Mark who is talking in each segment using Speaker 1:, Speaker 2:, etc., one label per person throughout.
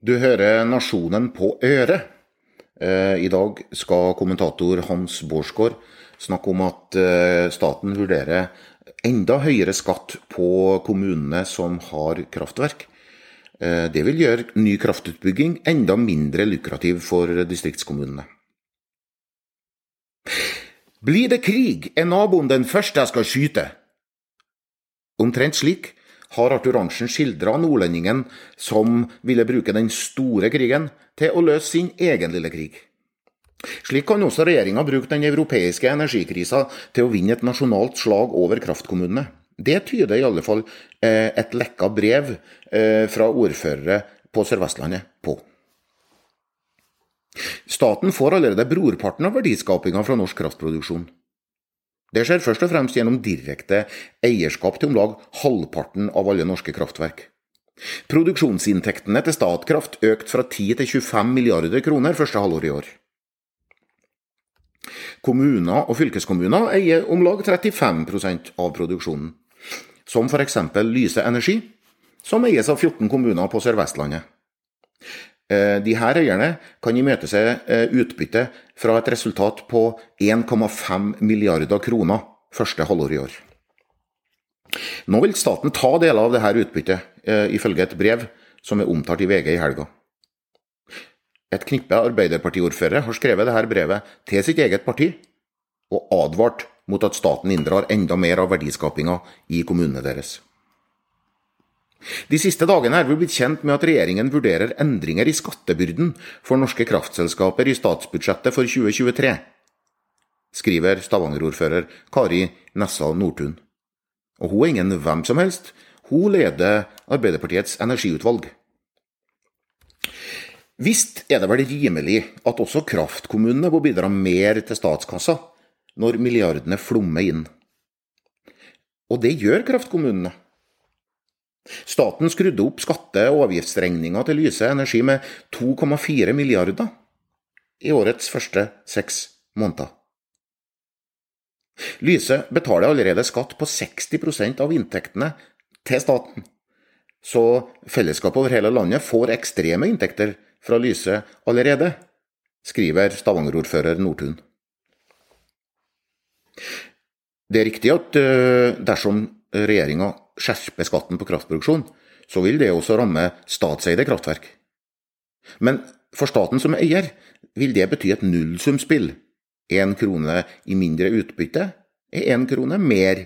Speaker 1: Du hører Nasjonen på øret. Eh, I dag skal kommentator Hans Bårdsgaard snakke om at eh, staten vurderer enda høyere skatt på kommunene som har kraftverk. Eh, det vil gjøre ny kraftutbygging enda mindre lukrativ for distriktskommunene. Blir det krig, er naboen den første jeg skal skyte. Omtrent slik har Arthur Arntzen skildra nordlendingen som ville bruke den store krigen til å løse sin egen lille krig. Slik kan også regjeringa bruke den europeiske energikrisa til å vinne et nasjonalt slag over kraftkommunene. Det tyder i alle fall eh, et lekka brev eh, fra ordførere på Sør-Vestlandet på. Staten får allerede brorparten av verdiskapinga fra norsk kraftproduksjon. Det skjer først og fremst gjennom direkte eierskap til om lag halvparten av alle norske kraftverk. Produksjonsinntektene til Statkraft økte fra 10 til 25 milliarder kroner første halvår i år. Kommuner og fylkeskommuner eier om lag 35% av produksjonen, som f.eks. Lyse Energi, som eies av 14 kommuner på Sør-Vestlandet. Eh, de her eierne kan imøtese eh, utbytte fra et resultat på 1,5 milliarder kroner første halvår i år. Nå vil staten ta deler av dette utbyttet, eh, ifølge et brev som er omtalt i VG i helga. Et knippe Arbeiderpartiordførere har skrevet dette brevet til sitt eget parti, og advart mot at staten inndrar enda mer av verdiskapinga i kommunene deres. De siste dagene er vi blitt kjent med at regjeringen vurderer endringer i skattebyrden for norske kraftselskaper i statsbudsjettet for 2023, skriver Stavanger-ordfører Kari Nessa Nordtun. Og hun er ingen hvem som helst, hun leder Arbeiderpartiets energiutvalg. Visst er det vel rimelig at også kraftkommunene må bidra mer til statskassa når milliardene flommer inn. Og det gjør kraftkommunene. Staten skrudde opp skatte- og avgiftsregninga til Lyse Energi med 2,4 milliarder i årets første seks måneder. Lyse betaler allerede skatt på 60% av inntektene til staten, så fellesskapet over hele landet får ekstreme inntekter fra Lyse allerede, skriver Stavanger-ordfører Nordtun. Det er riktig at eh, dersom regjeringa skjerper skatten på kraftproduksjon, så vil det også ramme statseide kraftverk. Men for staten som eier vil det bety et nullsumspill. Én krone i mindre utbytte er én krone mer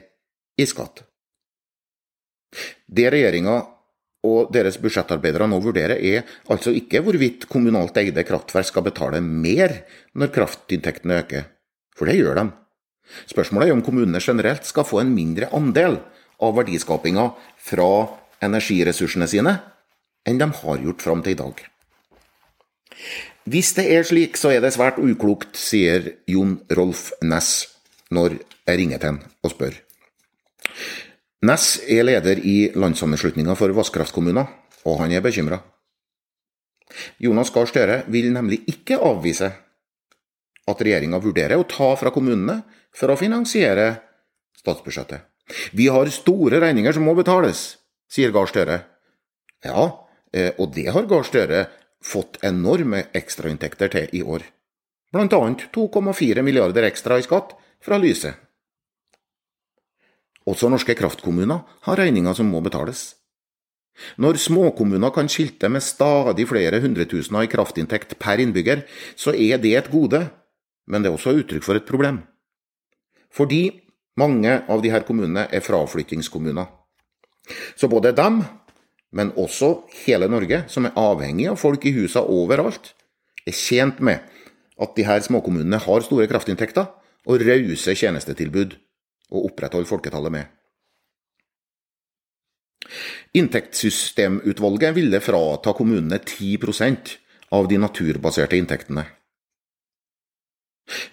Speaker 1: i skatt. Det regjeringa og deres budsjettarbeidere nå vurderer, er altså ikke hvorvidt kommunalt eide kraftverk skal betale mer når kraftinntektene øker, for det gjør de. Spørsmålet er om kommunene generelt skal få en mindre andel av verdiskapinga fra energiressursene sine enn de har gjort fram til i dag. Hvis det er slik, så er det svært uklokt, sier Jon Rolf Næss når jeg ringer til han og spør. Næss er leder i Landssammenslutninga for vannkraftkommuner, og han er bekymra. Jonas Gahr Støre vil nemlig ikke avvise at regjeringa vurderer å ta fra kommunene for å finansiere statsbudsjettet. Vi har store regninger som må betales, sier Gahr Støre. Ja, eh, og det har Gahr Støre fått enorme ekstrainntekter til i år. Blant annet 2,4 milliarder ekstra i skatt fra Lyse. Også norske kraftkommuner har regninger som må betales. Når småkommuner kan skilte med stadig flere hundretusener i kraftinntekt per innbygger, så er det et gode, men det er også uttrykk for et problem. Fordi mange av disse kommunene er fraflyttingskommuner. Så både dem, men også hele Norge, som er avhengig av folk i husa overalt, er tjent med at disse småkommunene har store kraftinntekter og rause tjenestetilbud å opprettholde folketallet med. Inntektssystemutvalget ville frata kommunene 10% av de naturbaserte inntektene.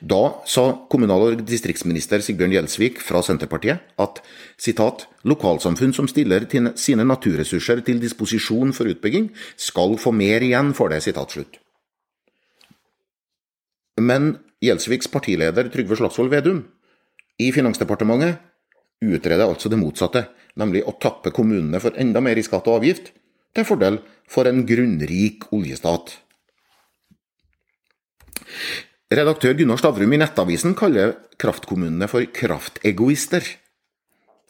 Speaker 1: Da sa kommunal- og distriktsminister Sigbjørn Gjelsvik fra Senterpartiet at citat, lokalsamfunn som stiller sine naturressurser til disposisjon for utbygging, skal få mer igjen for det. Citat, slutt. Men Gjelsviks partileder Trygve Slagsvold Vedum i Finansdepartementet utreder altså det motsatte, nemlig å tappe kommunene for enda mer i skatt og avgift, til fordel for en grunnrik oljestat. Redaktør Gunnar Stavrum i Nettavisen kaller kraftkommunene for kraftegoister.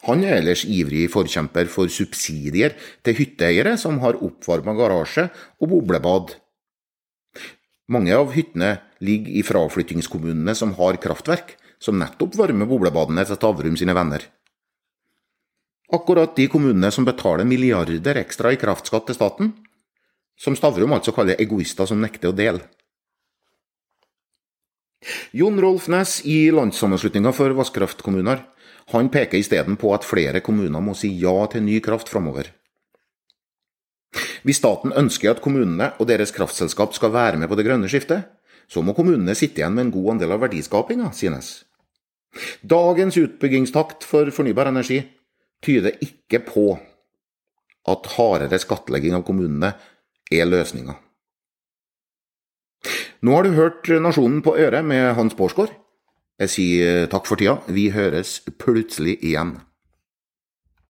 Speaker 1: Han er ellers ivrig forkjemper for subsidier til hytteeiere som har oppvarma garasje og boblebad. Mange av hyttene ligger i fraflyttingskommunene som har kraftverk, som nettopp varmer boblebadene til Stavrum sine venner. Akkurat de kommunene som betaler milliarder ekstra i kraftskatt til staten, som Stavrum altså kaller egoister som nekter å dele. Jon Rolf Næss i Landssammenslutninga for vannkraftkommuner han peker isteden på at flere kommuner må si ja til ny kraft framover. Hvis staten ønsker at kommunene og deres kraftselskap skal være med på det grønne skiftet, så må kommunene sitte igjen med en god andel av verdiskapinga, synes. Dagens utbyggingstakt for fornybar energi tyder ikke på at hardere skattlegging av kommunene er løsninga. Nå har du hørt Nasjonen på øret med Hans Bårdsgaard. Jeg sier takk for tida. Vi høres plutselig igjen.